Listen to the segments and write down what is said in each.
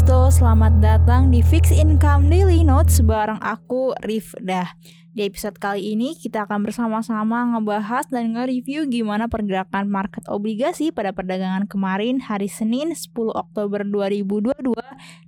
Swastiastu, selamat datang di Fix Income Daily Notes bareng aku Rifdah. Di episode kali ini kita akan bersama-sama ngebahas dan nge-review gimana pergerakan market obligasi pada perdagangan kemarin hari Senin 10 Oktober 2022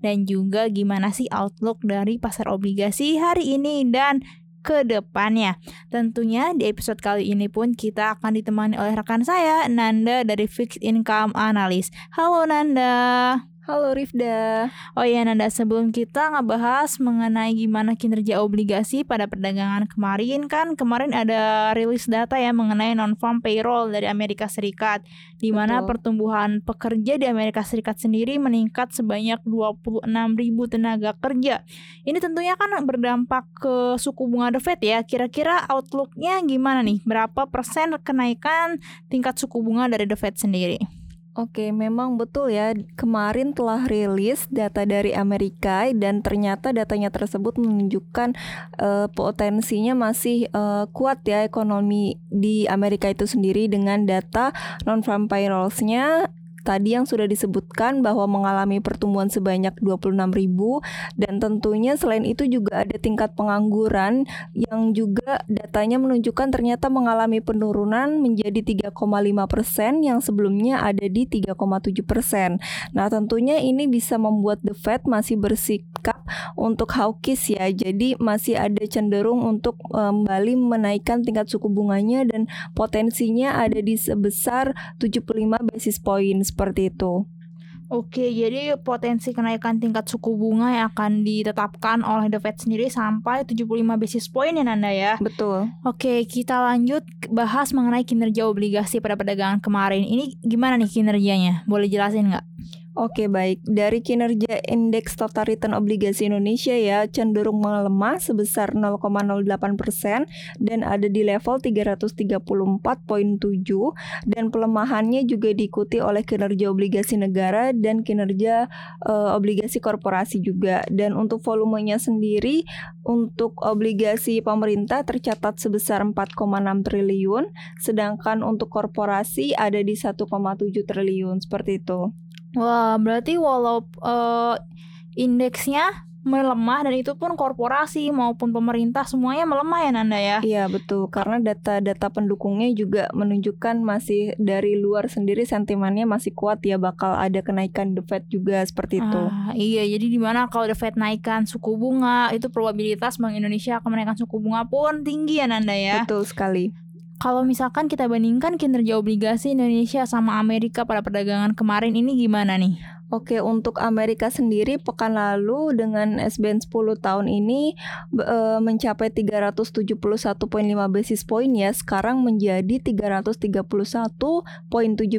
dan juga gimana sih outlook dari pasar obligasi hari ini dan ke depannya. Tentunya di episode kali ini pun kita akan ditemani oleh rekan saya Nanda dari Fixed Income Analyst. Halo Nanda. Halo Rifda. Oh iya Nanda, sebelum kita ngebahas mengenai gimana kinerja obligasi pada perdagangan kemarin kan kemarin ada rilis data ya mengenai non-farm payroll dari Amerika Serikat di mana pertumbuhan pekerja di Amerika Serikat sendiri meningkat sebanyak 26 ribu tenaga kerja. Ini tentunya kan berdampak ke suku bunga The Fed ya. Kira-kira outlooknya gimana nih? Berapa persen kenaikan tingkat suku bunga dari The Fed sendiri? Oke, memang betul ya. Kemarin telah rilis data dari Amerika dan ternyata datanya tersebut menunjukkan uh, potensinya masih uh, kuat ya ekonomi di Amerika itu sendiri dengan data non-farm payrolls-nya tadi yang sudah disebutkan bahwa mengalami pertumbuhan sebanyak 26 ribu dan tentunya selain itu juga ada tingkat pengangguran yang juga datanya menunjukkan ternyata mengalami penurunan menjadi 3,5 persen yang sebelumnya ada di 3,7 persen. Nah tentunya ini bisa membuat The Fed masih bersikap untuk hawkish ya, jadi masih ada cenderung untuk kembali menaikkan tingkat suku bunganya dan potensinya ada di sebesar 75 basis point seperti itu. Oke, jadi potensi kenaikan tingkat suku bunga yang akan ditetapkan oleh The Fed sendiri sampai 75 basis point ya Nanda ya. Betul. Oke, kita lanjut bahas mengenai kinerja obligasi pada perdagangan kemarin. Ini gimana nih kinerjanya? Boleh jelasin nggak? Oke baik, dari kinerja indeks total return obligasi Indonesia ya cenderung melemah sebesar 0,08 persen dan ada di level 334,7 dan pelemahannya juga diikuti oleh kinerja obligasi negara dan kinerja uh, obligasi korporasi juga dan untuk volumenya sendiri untuk obligasi pemerintah tercatat sebesar 4,6 triliun sedangkan untuk korporasi ada di 1,7 triliun seperti itu. Wah, berarti walau uh, indeksnya melemah dan itu pun korporasi maupun pemerintah semuanya melemah ya Nanda ya. Iya betul karena data-data pendukungnya juga menunjukkan masih dari luar sendiri sentimennya masih kuat ya bakal ada kenaikan The Fed juga seperti itu. Ah, iya jadi di mana kalau The Fed naikkan suku bunga itu probabilitas Bank Indonesia akan menaikkan suku bunga pun tinggi ya Nanda ya. Betul sekali. Kalau misalkan kita bandingkan kinerja obligasi Indonesia sama Amerika pada perdagangan kemarin ini gimana nih? Oke, untuk Amerika sendiri pekan lalu dengan SBN 10 tahun ini e, mencapai 371.5 basis point ya, sekarang menjadi 331.7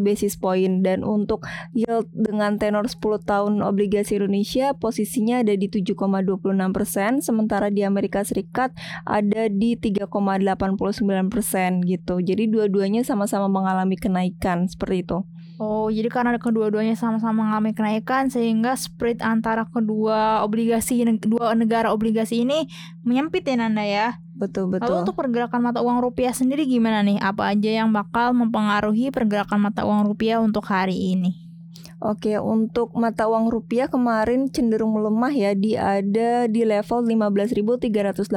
basis point dan untuk yield dengan tenor 10 tahun obligasi Indonesia posisinya ada di 7,26 persen, sementara di Amerika Serikat ada di 3,89 persen gitu. Jadi dua-duanya sama-sama mengalami kenaikan seperti itu. Oh, jadi karena kedua-duanya sama-sama mengalami kenaikan sehingga spread antara kedua obligasi dua negara obligasi ini menyempit ya Nanda ya. Betul betul. Lalu untuk pergerakan mata uang rupiah sendiri gimana nih? Apa aja yang bakal mempengaruhi pergerakan mata uang rupiah untuk hari ini? Oke, untuk mata uang rupiah kemarin cenderung melemah ya, di ada di level 15.318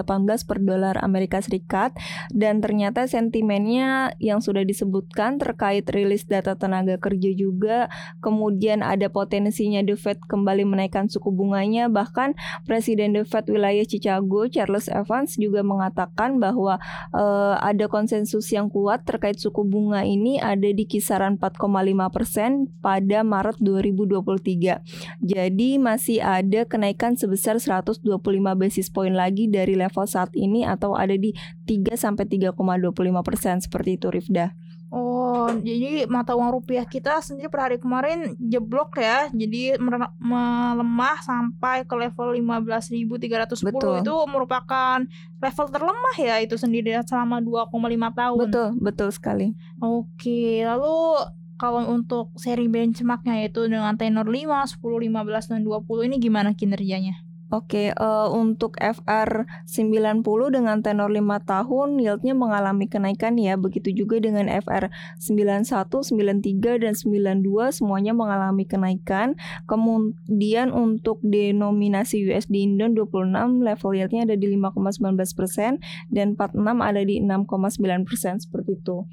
per dolar Amerika Serikat. Dan ternyata sentimennya yang sudah disebutkan terkait rilis data tenaga kerja juga, kemudian ada potensinya The Fed kembali menaikkan suku bunganya, bahkan Presiden The Fed wilayah Chicago Charles Evans juga mengatakan bahwa uh, ada konsensus yang kuat terkait suku bunga ini ada di kisaran 4,5% pada Maret Maret 2023. Jadi masih ada kenaikan sebesar 125 basis point lagi dari level saat ini atau ada di 3 sampai 3,25 persen seperti itu Rifda. Oh, jadi mata uang rupiah kita sendiri per hari kemarin jeblok ya. Jadi melemah sampai ke level 15.310 itu merupakan level terlemah ya itu sendiri selama 2,5 tahun. Betul, betul sekali. Oke, lalu kalau untuk seri benchmarknya yaitu dengan tenor 5, 10, 15, dan 20 ini gimana kinerjanya? Oke, uh, untuk FR90 dengan tenor 5 tahun yieldnya mengalami kenaikan ya. Begitu juga dengan FR91, 93 dan 92 semuanya mengalami kenaikan. Kemudian untuk denominasi USD Indon 26 level yieldnya ada di 5,19% dan 46 ada di 6,9% seperti itu.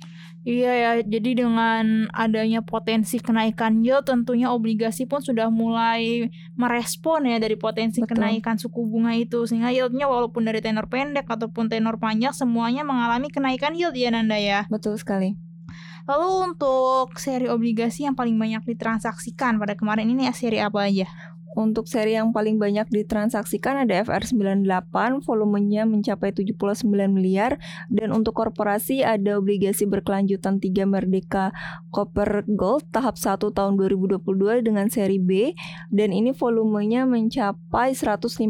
Iya ya, jadi dengan adanya potensi kenaikan yield tentunya obligasi pun sudah mulai merespon ya dari potensi Betul. kenaikan suku bunga itu sehingga yieldnya walaupun dari tenor pendek ataupun tenor panjang semuanya mengalami kenaikan yield ya Nanda ya. Betul sekali. Lalu untuk seri obligasi yang paling banyak ditransaksikan pada kemarin ini ya seri apa aja? Untuk seri yang paling banyak ditransaksikan ada FR98, volumenya mencapai 79 miliar dan untuk korporasi ada obligasi berkelanjutan 3 Merdeka Copper Gold tahap 1 tahun 2022 dengan seri B dan ini volumenya mencapai 151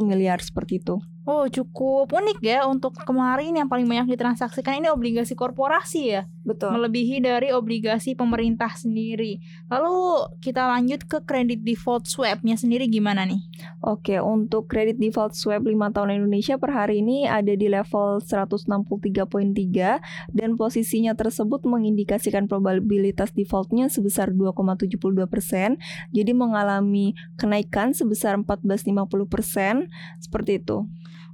miliar seperti itu. Oh cukup unik ya untuk kemarin yang paling banyak ditransaksikan. Ini obligasi korporasi ya? Betul. Melebihi dari obligasi pemerintah sendiri. Lalu kita lanjut ke kredit default swapnya sendiri gimana nih? Oke untuk kredit default swap 5 tahun Indonesia per hari ini ada di level 163.3 Dan posisinya tersebut mengindikasikan probabilitas defaultnya sebesar 2,72% Jadi mengalami kenaikan sebesar 14,50% Seperti itu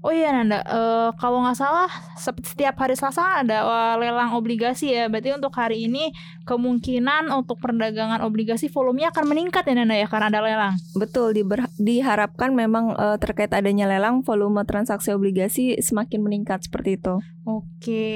Oh iya Nanda, uh, kalau nggak salah setiap hari Selasa ada uh, lelang obligasi ya. Berarti untuk hari ini kemungkinan untuk perdagangan obligasi volumenya akan meningkat ya Nanda ya karena ada lelang. Betul, diharapkan memang uh, terkait adanya lelang volume transaksi obligasi semakin meningkat seperti itu. Oke.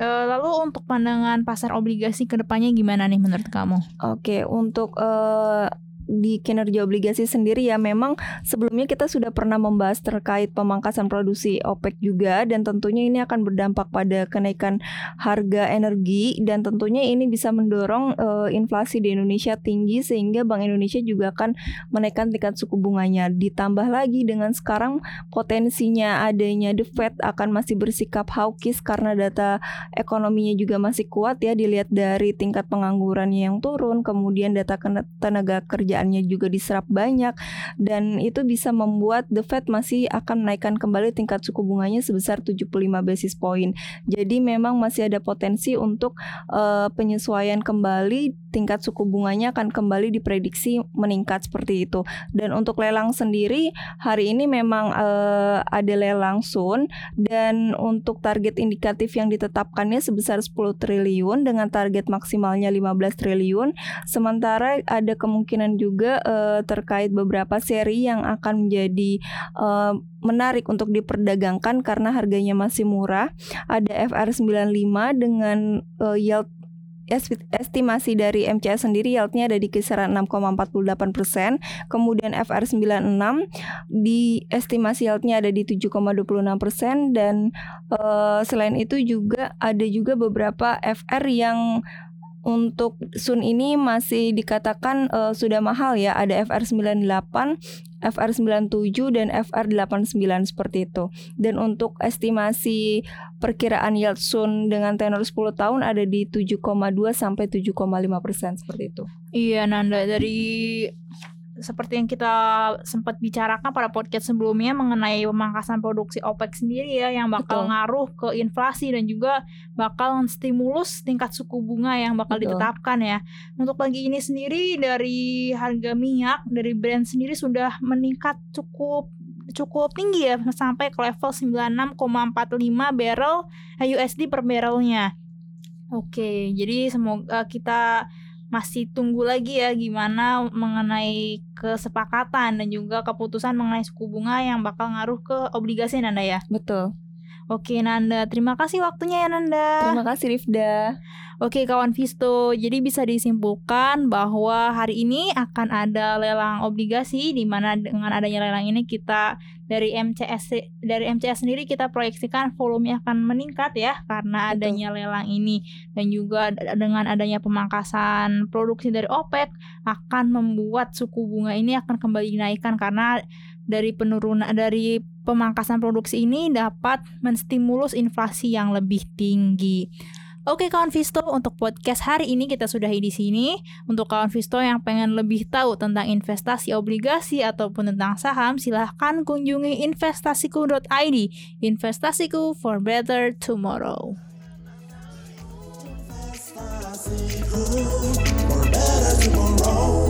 Lalu untuk pandangan pasar obligasi ke depannya gimana nih menurut kamu? Oke, untuk uh, di kinerja obligasi sendiri ya. Memang sebelumnya kita sudah pernah membahas terkait pemangkasan produksi OPEC juga dan tentunya ini akan berdampak pada kenaikan harga energi dan tentunya ini bisa mendorong uh, inflasi di Indonesia tinggi sehingga Bank Indonesia juga akan menaikkan tingkat suku bunganya. Ditambah lagi dengan sekarang potensinya adanya The Fed akan masih bersikap hawkish karena data ekonominya juga masih kuat ya. Dilihat dari tingkat penganggurannya yang turun kemudian data tenaga kerja pekerjaannya juga diserap banyak dan itu bisa membuat The Fed masih akan menaikkan kembali tingkat suku bunganya sebesar 75 basis point. Jadi memang masih ada potensi untuk uh, penyesuaian kembali tingkat suku bunganya akan kembali diprediksi meningkat seperti itu. Dan untuk lelang sendiri hari ini memang uh, ada lelang Sun dan untuk target indikatif yang ditetapkannya sebesar 10 triliun dengan target maksimalnya 15 triliun. Sementara ada kemungkinan juga uh, terkait beberapa seri yang akan menjadi uh, menarik untuk diperdagangkan karena harganya masih murah. Ada FR95 dengan uh, yield estimasi dari MCS sendiri yieldnya ada di kisaran 6,48 persen. Kemudian FR96 di estimasi yieldnya ada di 7,26 persen dan uh, selain itu juga ada juga beberapa FR yang untuk Sun ini masih dikatakan uh, sudah mahal ya. Ada FR98, FR97 dan FR89 seperti itu. Dan untuk estimasi perkiraan yield Sun dengan tenor 10 tahun ada di 7,2 sampai 7,5 persen seperti itu. Iya Nanda dari seperti yang kita sempat bicarakan pada podcast sebelumnya mengenai pemangkasan produksi OPEC sendiri ya yang bakal Betul. ngaruh ke inflasi dan juga bakal stimulus tingkat suku bunga yang bakal Betul. ditetapkan ya. Untuk pagi ini sendiri dari harga minyak dari brand sendiri sudah meningkat cukup cukup tinggi ya sampai ke level 96,45 barrel USD per barrelnya. Oke, jadi semoga kita masih tunggu lagi ya gimana mengenai kesepakatan dan juga keputusan mengenai suku bunga yang bakal ngaruh ke obligasi Nanda ya. Betul. Oke Nanda, terima kasih waktunya ya Nanda. Terima kasih Rifda. Oke kawan Visto, jadi bisa disimpulkan bahwa hari ini akan ada lelang obligasi di mana dengan adanya lelang ini kita dari MCS dari MCS sendiri kita proyeksikan volume akan meningkat ya karena adanya lelang ini. Dan juga dengan adanya pemangkasan produksi dari OPEC akan membuat suku bunga ini akan kembali dinaikkan karena dari penurunan dari pemangkasan produksi ini dapat menstimulus inflasi yang lebih tinggi. Oke kawan Visto, untuk podcast hari ini kita sudah di sini. Untuk kawan Visto yang pengen lebih tahu tentang investasi obligasi ataupun tentang saham, silahkan kunjungi investasiku.id. Investasiku for better tomorrow. For better tomorrow.